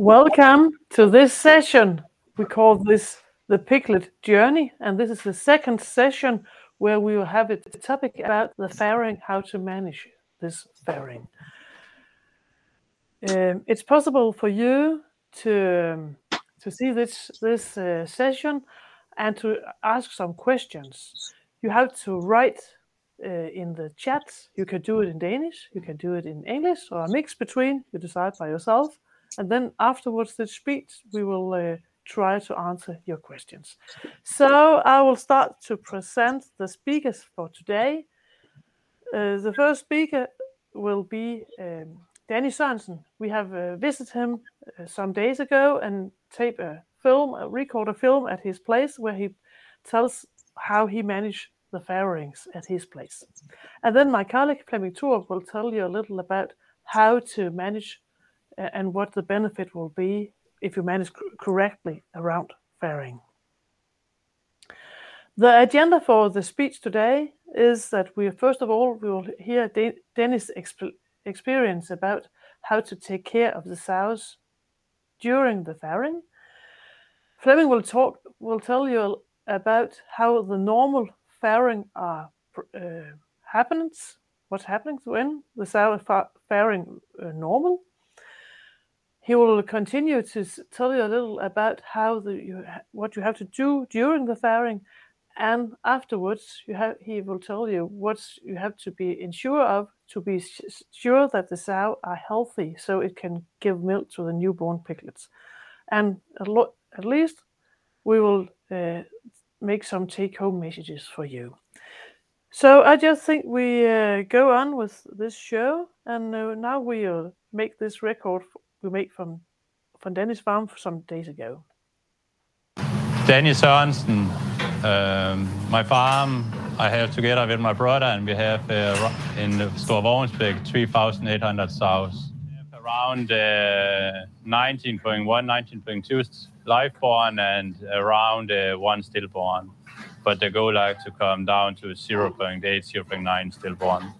Welcome to this session. We call this the Piglet Journey, and this is the second session where we will have a topic about the farrowing, how to manage this farrowing. Um, it's possible for you to um, to see this this uh, session and to ask some questions. You have to write uh, in the chat. You can do it in Danish, you can do it in English, or a mix between. You decide by yourself. And then afterwards, the speech, we will uh, try to answer your questions. So I will start to present the speakers for today. Uh, the first speaker will be um, Danni Sørensen. We have uh, visited him uh, some days ago and tape a film, uh, record a film at his place where he tells how he managed the farrowings at his place. And then my colleague Flemming Thorup will tell you a little about how to manage and what the benefit will be if you manage correctly around farrowing. The agenda for the speech today is that we first of all we will hear De- Dennis' exp- experience about how to take care of the sows during the farrowing. Flemming will talk will tell you about how the normal farrowing are uh, happens, what's happening when the sow is farrowing uh, normal. He will continue to tell you a little about how the you, what you have to do during the farrowing, and afterwards you have he will tell you what you have to be ensure of to be sure that the sow are healthy, so it can give milk to the newborn piglets. And at, lo- at least we will uh, make some take-home messages for you. So I just think we uh, go on with this show, and uh, now we'll make this record we made from from Dennis Farm some days ago. Danni Sørensen, um, my farm I have together with my brother, and we have uh, in the Store Vognsbæk 3,800 sows. Around uh, 19.1, 19.2 live born and around uh, one stillborn. But the goal is to come down to 0.8, 0.9 stillborn.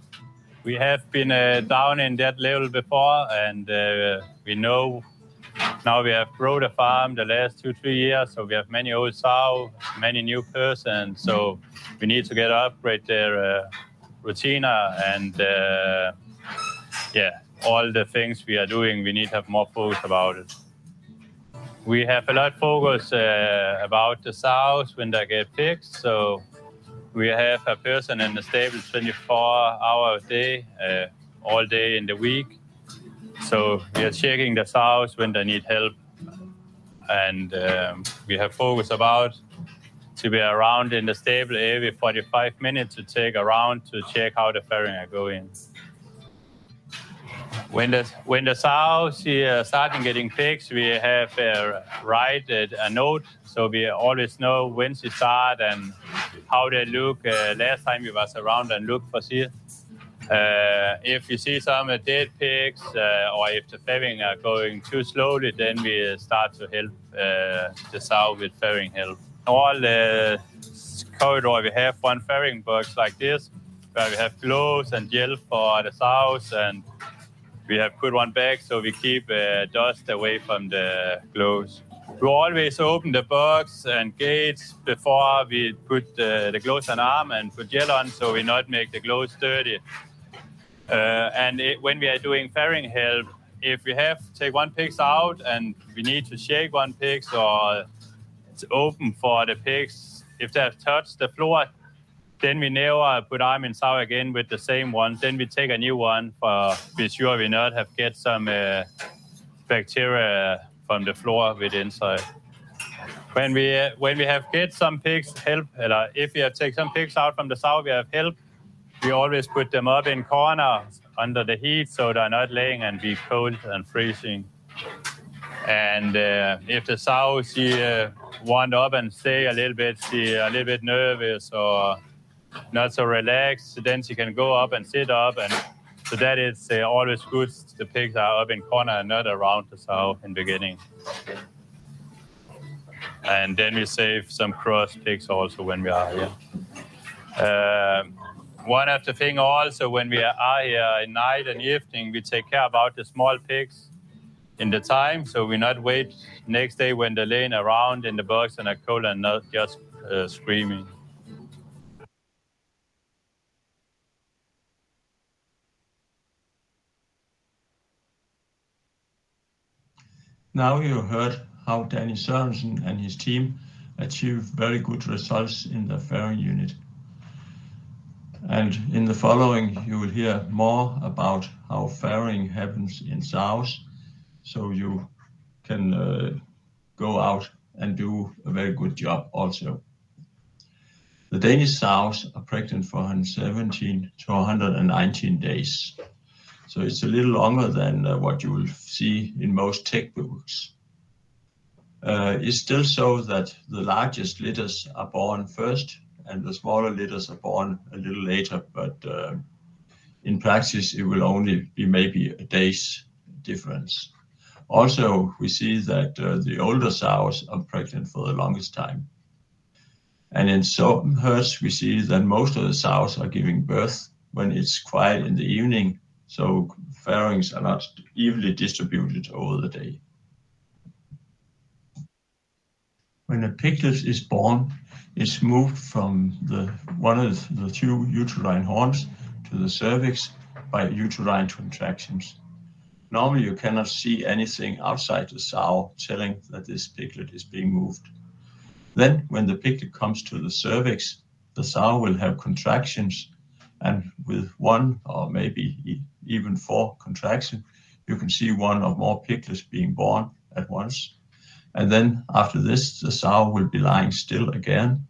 We have been uh, down in that level before, and uh, we know now we have grown the farm the last two, three years. So we have many old sow, many new persons. So we need to get upgrade their uh, routine and uh, yeah, all the things we are doing, we need to have more focus about it we have a lot of focus uh, about the sows when they get fixed. So we have a person in the stable 24 hours a day, uh, all day in the week. So we are checking the sows when they need help. And um, we have focus about to be around in the stable every 45 minutes to take around to check how the farrowing are going when the when the sows uh, starting getting fixed, we have uh, write a note so we always know when she start and how they look. Uh, last time we was around and look for see. Uh, if we see some dead pigs uh, or if the farrowing are going too slowly, then we start to help uh, the sow with farrowing help. All the corridor we have one farrowing box like this, where we have gloves and gel for the sows and we have put one back so we keep uh, dust away from the gloves. We always open the box and gates before we put uh, the gloves on arm and put gel on so we not make the gloves dirty. Uh, and it, when we are doing farrowing help, if we have take one pigs out and we need to shake one pigs or it's open for the pigs, if they have touched the floor, then we never put arm in sow again with the same one. Then we take a new one for be sure we not have get some uh, bacteria from the floor with inside. When we uh, when we have get some pigs help, or if we have take some pigs out from the sow, we have help. We always put them up in corner under the heat so they're not laying and be cold and freezing. And uh, if the sow she uh, up and stay a little bit, she a little bit nervous or not so relaxed. Then she can go up and sit up, and so that is uh, always good. The pigs are up in corner and not around the sow in beginning. And then we save some cross pigs also when we are here. Uh, one of the thing also when we are here at night and evening, we take care about the small pigs. in the time, so we not wait next day when they're laying around in the box and are cold and not just uh, screaming. Now you heard how Danni Sørensen and his team achieved very good results in the farrowing unit. And in the following, you will hear more about how farrowing happens in sows, so you can uh, go out and do a very good job also. The Danish sows are pregnant for 117 to 119 days. So it's a little longer than uh, what you will see in most textbooks. Uh, it's still so that the largest litters are born first and the smaller litters are born a little later, but uh, in practice it will only be maybe a day's difference. Also, we see that uh, the older sows are pregnant for the longest time. And in some herds, we see that most of the sows are giving birth when it's quiet in the evening so farrowings are not evenly distributed over the day. When a piglet is born, it's moved from the one of the two uterine horns to the cervix by uterine contractions. Normally, you cannot see anything outside the sow telling that this piglet is being moved. Then, when the piglet comes to the cervix, the sow will have contractions, and with one or maybe even four contractions, you can see one or more piglets being born at once. And then after this, the sow will be lying still again,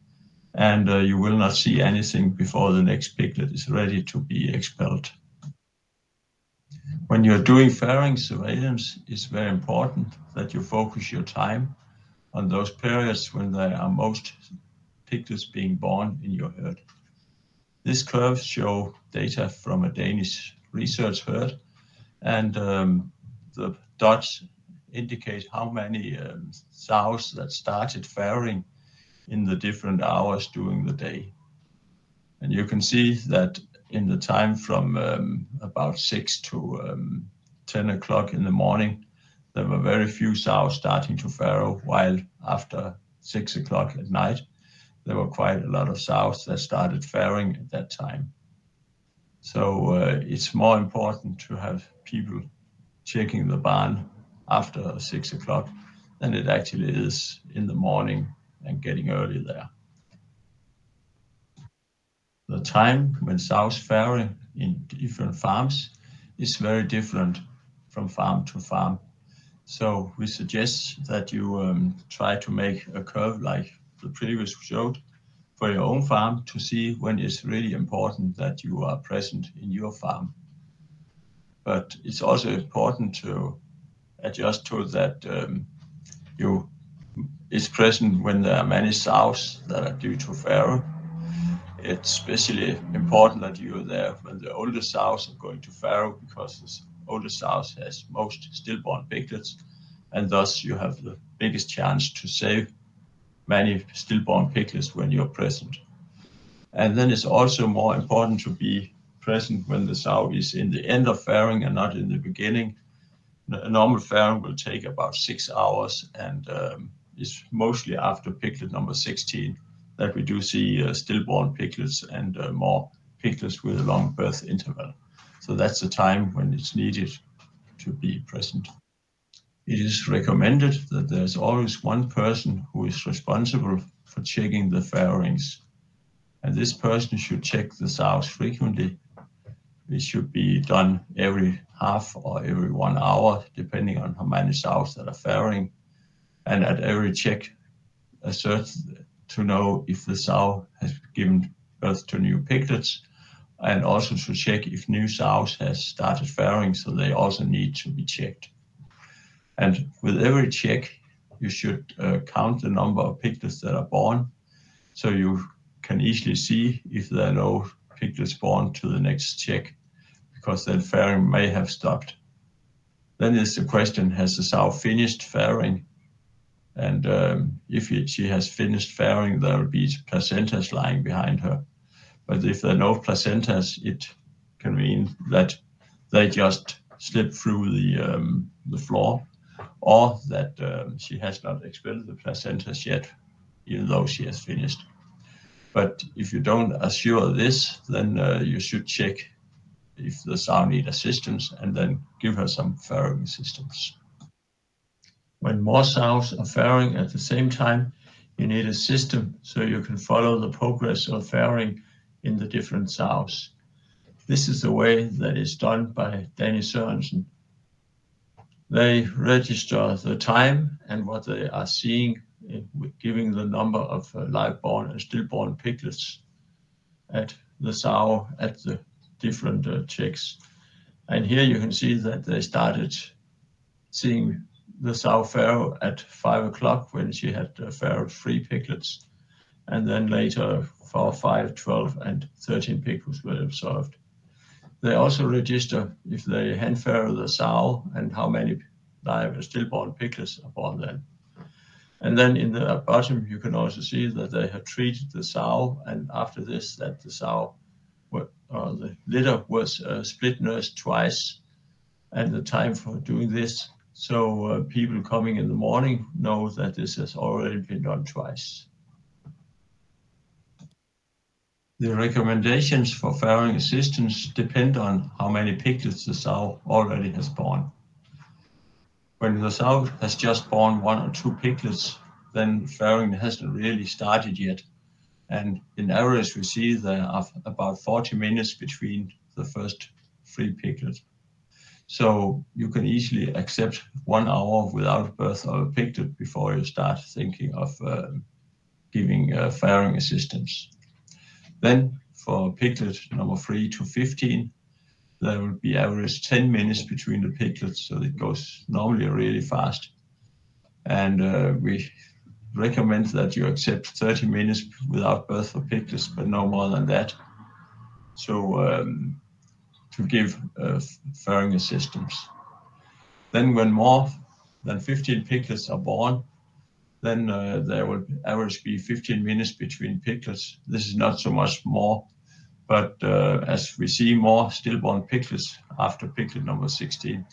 and uh, you will not see anything before the next piglet is ready to be expelled. When you're doing farrowing surveillance, it's very important that you focus your time on those periods when there are most piglets being born in your herd. This curve show data from a Danish research herd, and um, the dots indicate how many um, sows that started farrowing in the different hours during the day. And you can see that in the time from um, about 6 to um, 10 o'clock in the morning, there were very few sows starting to farrow, while after 6 o'clock at night, there were quite a lot of sows that started farrowing at that time. So uh, it's more important to have people checking the barn after six o'clock than it actually is in the morning and getting early there. The time when sows farrow in different farms is very different from farm to farm. So we suggest that you um, try to make a curve like the previous showed for your own farm to see when it's really important that you are present in your farm. But it's also important to adjust to that um, you is present when there are many sows that are due to farrow. It's especially important that you are there when the older sows are going to farrow because the older sows has most stillborn piglets, and thus you have the biggest chance to save many stillborn piglets when you're present. And then it's also more important to be present when the sow is in the end of farrowing and not in the beginning. A normal farrowing will take about six hours and um, is mostly after piglet number 16 that we do see uh, stillborn piglets and uh, more piglets with a long birth interval. So that's the time when it's needed to be present it is recommended that there's always one person who is responsible for checking the farrowings. And this person should check the sows frequently. It should be done every half or every one hour, depending on how many sows that are farrowing. And at every check, assert to know if the sow has given birth to new piglets, and also to check if new sows has started farrowing, so they also need to be checked. And with every check, you should uh, count the number of piglets that are born, so you can easily see if there are no piglets born to the next check, because then farrowing may have stopped. Then is the question, has the sow finished farrowing? And um, if she has finished farrowing, there will be placentas lying behind her. But if there are no placentas, it can mean that they just slip through the, um, the floor or that um, she has not expelled the placentas yet, even though she has finished. But if you don't assure this, then uh, you should check if the sow need assistance and then give her some farrowing assistance. When more sows are farrowing at the same time, you need a system so you can follow the progress of farrowing in the different sows. This is the way that is done by Danni Sørensen. They register the time and what they are seeing, giving the number of uh, live-born and stillborn piglets at the sow at the different uh, checks. And here you can see that they started seeing the sow farrow at five o'clock when she had uh, farrowed three piglets. And then later, four, five, 12, and 13 piglets were observed. They also register if they hand farrow the sow and how many live stillborn piglets then. And then in the bottom, you can also see that they have treated the sow, and after this, that the sow, uh, the litter was uh, split nursed twice, at the time for doing this. So uh, people coming in the morning know that this has already been done twice. The recommendations for farrowing assistance depend on how many piglets the sow already has born. When the sow has just born one or two piglets, then farrowing hasn't really started yet. And in average, we see there are about 40 minutes between the first three piglets. So you can easily accept one hour without birth of a piglet before you start thinking of uh, giving uh, farrowing assistance. Then for piglet number 3 to 15, there will be average 10 minutes between the piglets, so it goes normally really fast. And uh, we recommend that you accept 30 minutes without birth for piglets, but no more than that. So um, to give uh, farrowing assistance. Then when more than 15 piglets are born, then uh, there will average be 15 minutes between piglets. This is not so much more, but uh, as we see more stillborn piglets after piglet number 16,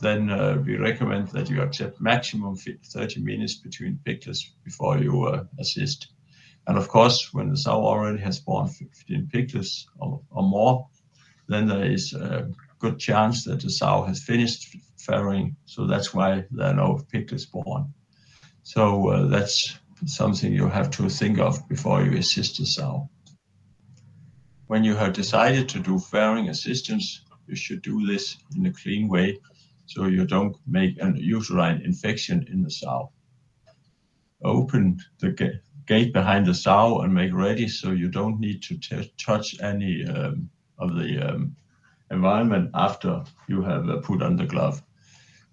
then uh, we recommend that you accept maximum 30 minutes between piglets before you uh, assist. And of course, when the sow already has born 15 piglets or, or more, then there is a good chance that the sow has finished farrowing. So that's why there are no piglets born. So uh, that's something you have to think of before you assist the sow. When you have decided to do farrowing assistance, you should do this in a clean way so you don't make an uterine infection in the sow. Open the gate behind the sow and make ready so you don't need to touch any um, of the um, environment after you have uh, put on the glove.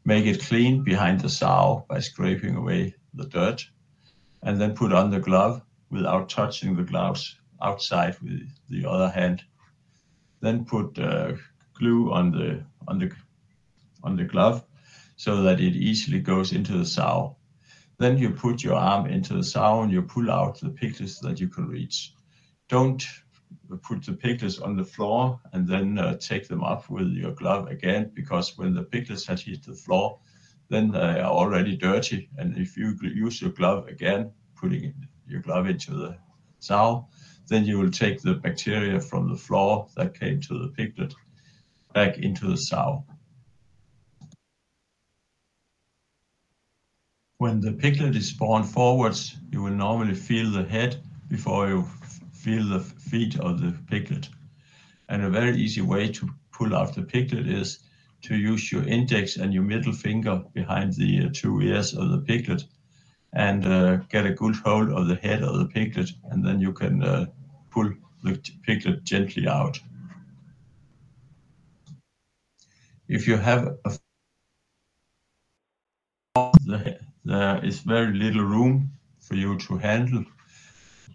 Make it clean behind the sow by scraping away the dirt, and then put on the glove without touching the gloves outside with the other hand. Then put uh, glue on the on the on the glove so that it easily goes into the sow. Then you put your arm into the sow and you pull out the piglets that you can reach. Don't put the piglets on the floor and then uh, take them up with your glove again because when the piglets have hit the floor, then they are already dirty. And if you use your glove again, putting your glove into the sow, then you will take the bacteria from the floor that came to the piglet back into the sow. When the piglet is born forwards, you will normally feel the head before you feel the feet of the piglet. And a very easy way to pull out the piglet is to use your index and your middle finger behind the uh, two ears of the piglet and uh, get a good hold of the head of the piglet, and then you can uh, pull the piglet gently out. If you have a there is very little room for you to handle,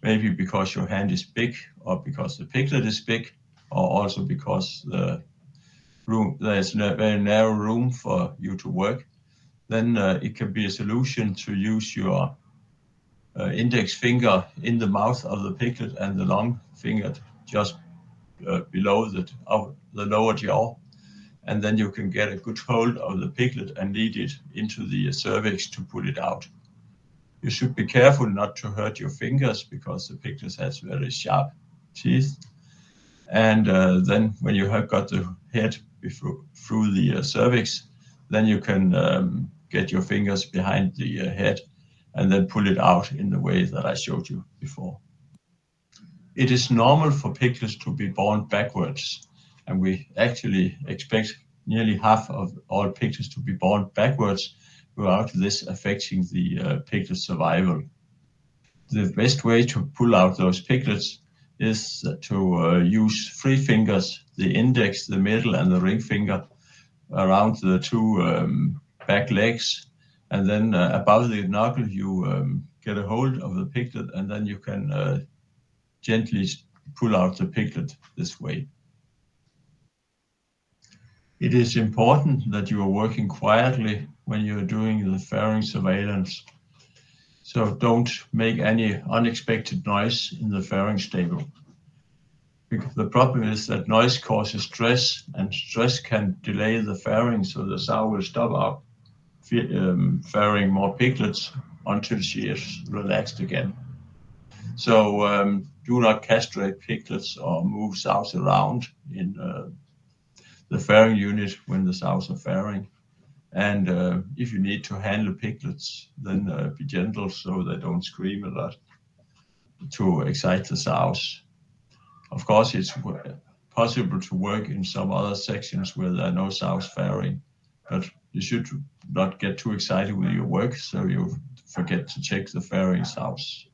maybe because your hand is big or because the piglet is big, or also because the room, there's a very narrow room for you to work, then uh, it can be a solution to use your uh, index finger in the mouth of the piglet and the long finger just uh, below the, the lower jaw. And then you can get a good hold of the piglet and lead it into the cervix to pull it out. You should be careful not to hurt your fingers because the piglet has very sharp teeth. And uh, then when you have got the head before, through the uh, cervix, then you can um, get your fingers behind the uh, head and then pull it out in the way that I showed you before. It is normal for piglets to be born backwards, and we actually expect nearly half of all piglets to be born backwards without this affecting the uh, piglet survival. The best way to pull out those piglets is to uh, use three fingers, the index, the middle, and the ring finger around the two um, back legs. And then uh, above the knuckle, you um, get a hold of the piglet, and then you can uh, gently pull out the piglet this way. It is important that you are working quietly when you are doing the farrowing surveillance. So don't make any unexpected noise in the farrowing stable. Because the problem is that noise causes stress, and stress can delay the farrowing, so the sow will stop out um, more piglets until she is relaxed again. So um, do not castrate piglets or move sows around in uh, the farrowing unit when the sows are farrowing. And uh, if you need to handle piglets, then uh, be gentle so they don't scream a lot to excite the sows. Of course, it's possible to work in some other sections where there are no sows farrowing, but you should not get too excited with your work so you forget to check the farrowing sows.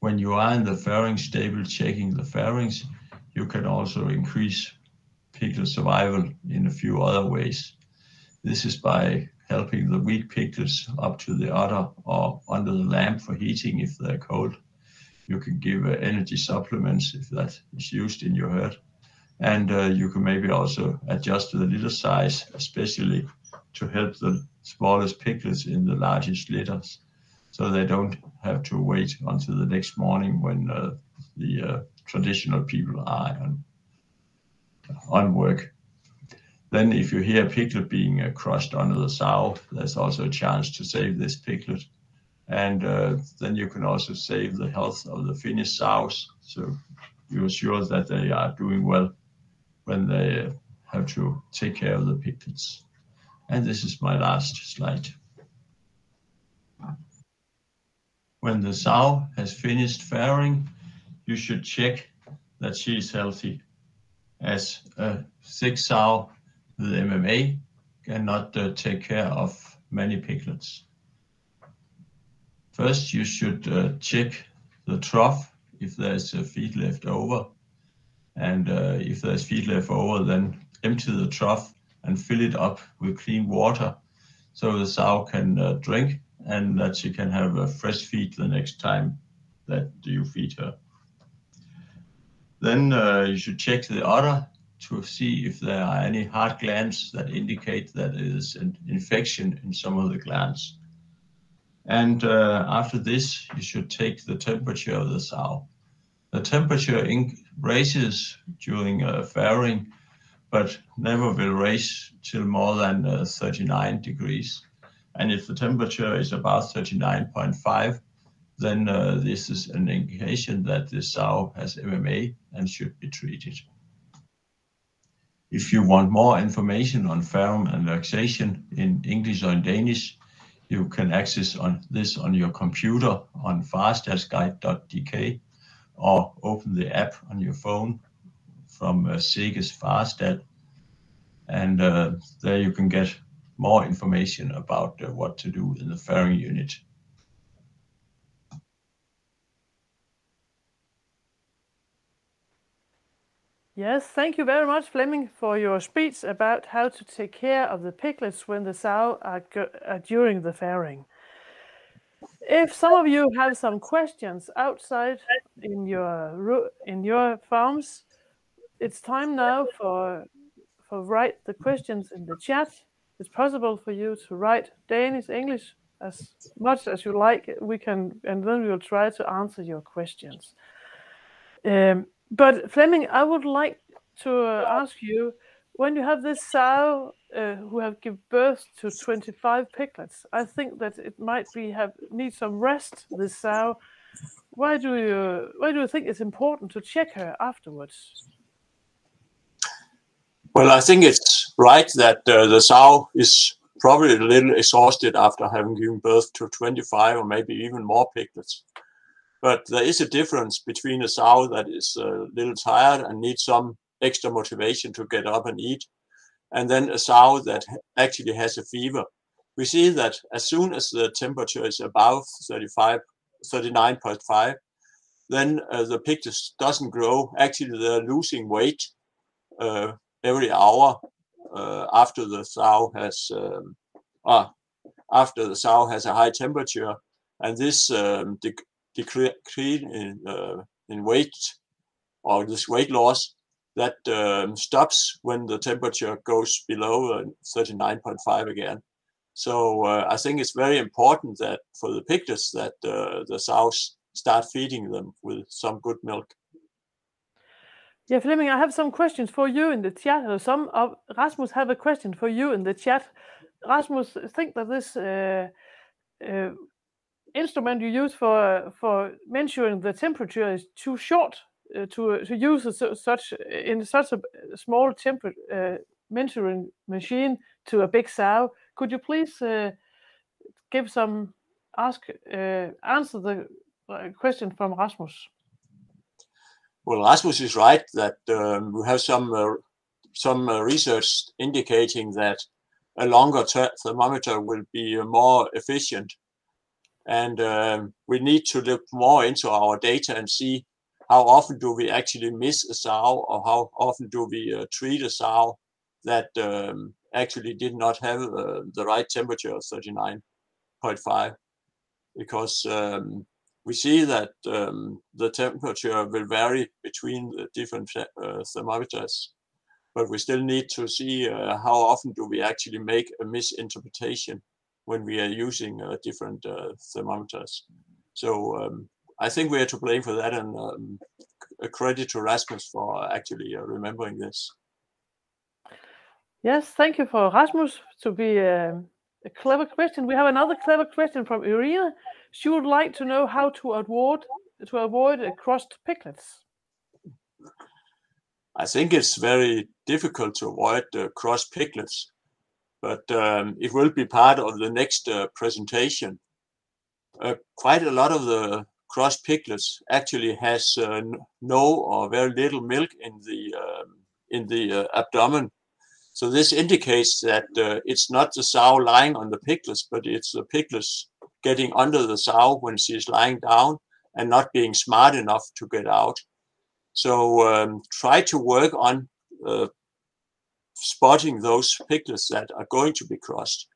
When you are in the farrowing stable checking the farrowings, you can also increase piglet survival in a few other ways. This is by helping the weak piglets up to the udder or under the lamp for heating if they're cold. You can give uh, energy supplements if that is used in your herd. And uh, you can maybe also adjust the litter size, especially to help the smallest piglets in the largest litters, so they don't have to wait until the next morning when uh, the uh, traditional people are on, on work. Then if you hear a piglet being uh, crushed under the sow, there's also a chance to save this piglet. And uh, then you can also save the health of the finished sows. So you're sure that they are doing well when they have to take care of the piglets. And this is my last slide. When the sow has finished farrowing, you should check that she is healthy. As a sick sow the MMA cannot uh, take care of many piglets. First, you should uh, check the trough if there's a feed left over. And uh, if there's feed left over, then empty the trough and fill it up with clean water so the sow can uh, drink and that she can have a fresh feed the next time that you feed her. Then uh, you should check the udder to see if there are any hard glands that indicate that there is an infection in some of the glands. And uh, after this, you should take the temperature of the sow. The temperature raises during uh, farrowing, but never will raise till more than uh, 39 degrees. And if the temperature is about 39.5, then uh, this is an indication that the sow has MMA and should be treated. If you want more information on farm and lactation in English or in Danish, you can access on this on your computer on farestadsguide.dk or open the app on your phone from uh, Seges. And uh, there you can get more information about uh, what to do in the farrowing unit. Yes, thank you very much, Flemming, for your speech about how to take care of the piglets when the sow are, are during the farrowing. If some of you have some questions outside in your in your farms, it's time now for for write the questions in the chat. It's possible for you to write Danish, English, as much as you like. We can, and then we will try to answer your questions. Um, but Flemming, I would like to uh, ask you when you have this sow uh, who have given birth to 25 piglets, I think that it might be have need some rest. This sow. Why do you why do you think it's important to check her afterwards? Well, I think it's right that uh, the sow is probably a little exhausted after having given birth to 25 or maybe even more piglets. But there is a difference between a sow that is a little tired and needs some extra motivation to get up and eat, and then a sow that actually has a fever. We see that as soon as the temperature is above 35, 39.5, then uh, the piglet doesn't grow. Actually, they're losing weight uh, every hour uh, after the sow has um, uh, after the sow has a high temperature, and this um, decrease in uh, in weight or this weight loss that um, stops when the temperature goes below uh, 39.5 again. So uh, I think it's very important that for the piglets that uh, the sows start feeding them with some good milk. Yeah, Flemming, I have some questions for you in the chat. Some of Rasmus have a question for you in the chat. Rasmus, think that this uh, uh, instrument you use for for measuring the temperature is too short uh, to to use a, such in such a small temperature uh, measuring machine to a big sow. Could you please uh, give some ask uh, answer the question from Rasmus? Well, Rasmus is right that um, we have some uh, some uh, research indicating that a longer thermometer will be uh, more efficient, and um, we need to look more into our data and see how often do we actually miss a sow, or how often do we uh, treat a sow that um, actually did not have uh, the right temperature of 39.5, because um, we see that um, the temperature will vary between the different uh, thermometers, but we still need to see uh, how often do we actually make a misinterpretation when we are using uh, different uh, thermometers. So um, I think we are to blame for that, and um, a credit to Rasmus for actually uh, remembering this. Yes, thank you for Rasmus to be uh, a clever question. We have another clever question from Irina. She would like to know how to avoid to avoid crossed piglets. I think it's very difficult to avoid uh, cross piglets, but um, it will be part of the next uh, presentation. Uh, quite a lot of the cross piglets actually has uh, no or very little milk in the um, in the uh, abdomen so this indicates that uh, it's not the sow lying on the piglets, but it's the piglets getting under the sow when she's lying down and not being smart enough to get out. So um, try to work on uh, spotting those piglets that are going to be crossed.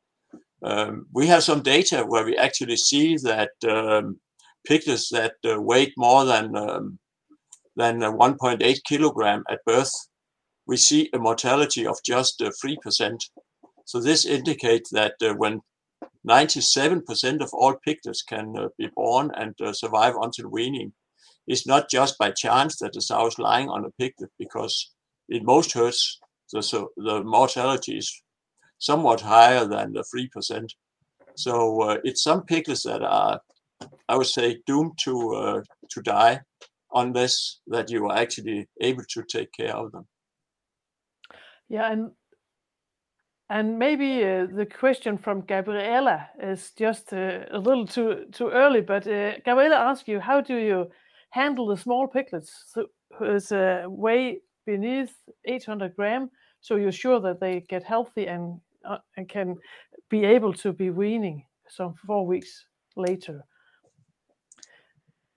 Um, we have some data where we actually see that um, piglets that uh, weigh more than um, than 1.8 kilogram at birth we see a mortality of just uh, 3%. So this indicates that uh, when 97% of all piglets can uh, be born and survive until weaning, it's not just by chance that the sow is lying on a piglet because in most herds, the, so the mortality is somewhat higher than the 3%. So uh, it's some piglets that are, I would say, doomed to uh, to die unless that you are actually able to take care of them. Yeah, and and maybe uh, the question from Gabriela is just uh, a little too too early, but uh, Gabriela asks you, how do you handle the small piglets whose uh, weigh beneath 800 gram, so you're sure that they get healthy and uh, and can be able to be weaning some four weeks later?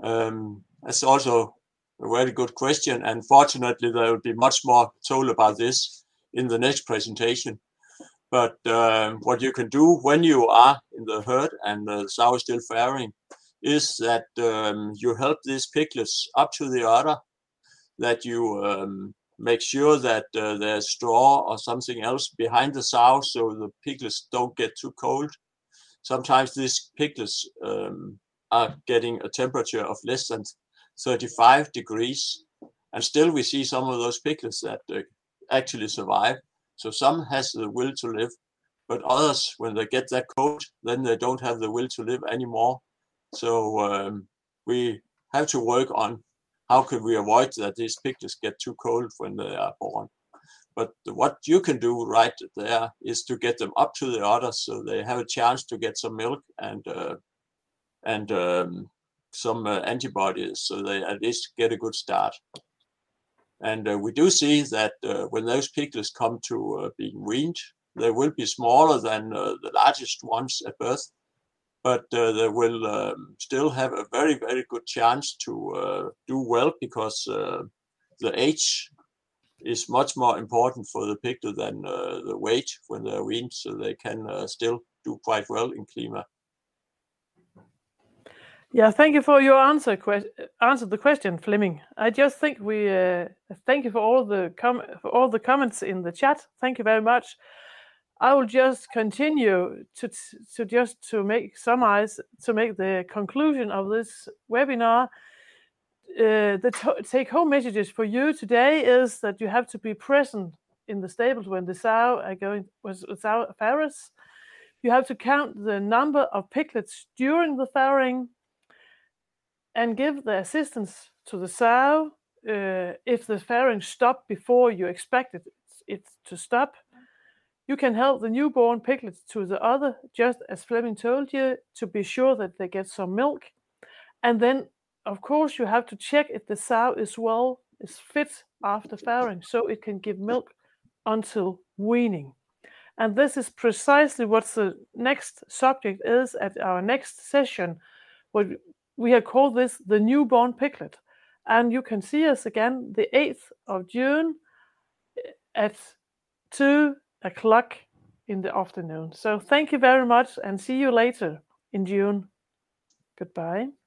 Um, that's also a very good question, and fortunately, there will be much more told about this in the next presentation. But um, what you can do when you are in the herd and the sow is still farrowing is that um, you help these piglets up to the udder, that you um, make sure that uh, there's straw or something else behind the sow so the piglets don't get too cold. Sometimes these piglets um, are getting a temperature of less than 35 degrees, and still we see some of those piglets that uh, actually survive. So some has the will to live, but others, when they get that cold, then they don't have the will to live anymore. So um, we have to work on how can we avoid that these piglets get too cold when they are born. But what you can do right there is to get them up to the udders so they have a chance to get some milk and uh, and um, some uh, antibodies so they at least get a good start. And uh, we do see that uh, when those piglets come to uh, being weaned, they will be smaller than uh, the largest ones at birth, but uh, they will um, still have a very, very good chance to uh, do well because the age is much more important for the piglet than the weight when they're weaned, so they can still do quite well in Klima. Yeah, thank you for your answer. Que- answer the question, Flemming. I just think we uh, thank you for all the com- for all the comments in the chat. Thank you very much. I will just continue to to just to make summarize to make the conclusion of this webinar. Uh, the to- take-home messages for you today is that you have to be present in the stables when the sow are going was sow farrows. You have to count the number of piglets during the farrowing and give the assistance to the sow uh, if the farrowing stopped before you expected it to stop. You can help the newborn piglets to the other, just as Flemming told you, to be sure that they get some milk. And then, of course, you have to check if the sow is well, is fit after farrowing, so it can give milk until weaning. And this is precisely what the next subject is at our next session, what we have called this the newborn piglet. And you can see us again the 8th of June eh, at 2 o'clock in the afternoon. So thank you very much and see you later in June. Goodbye.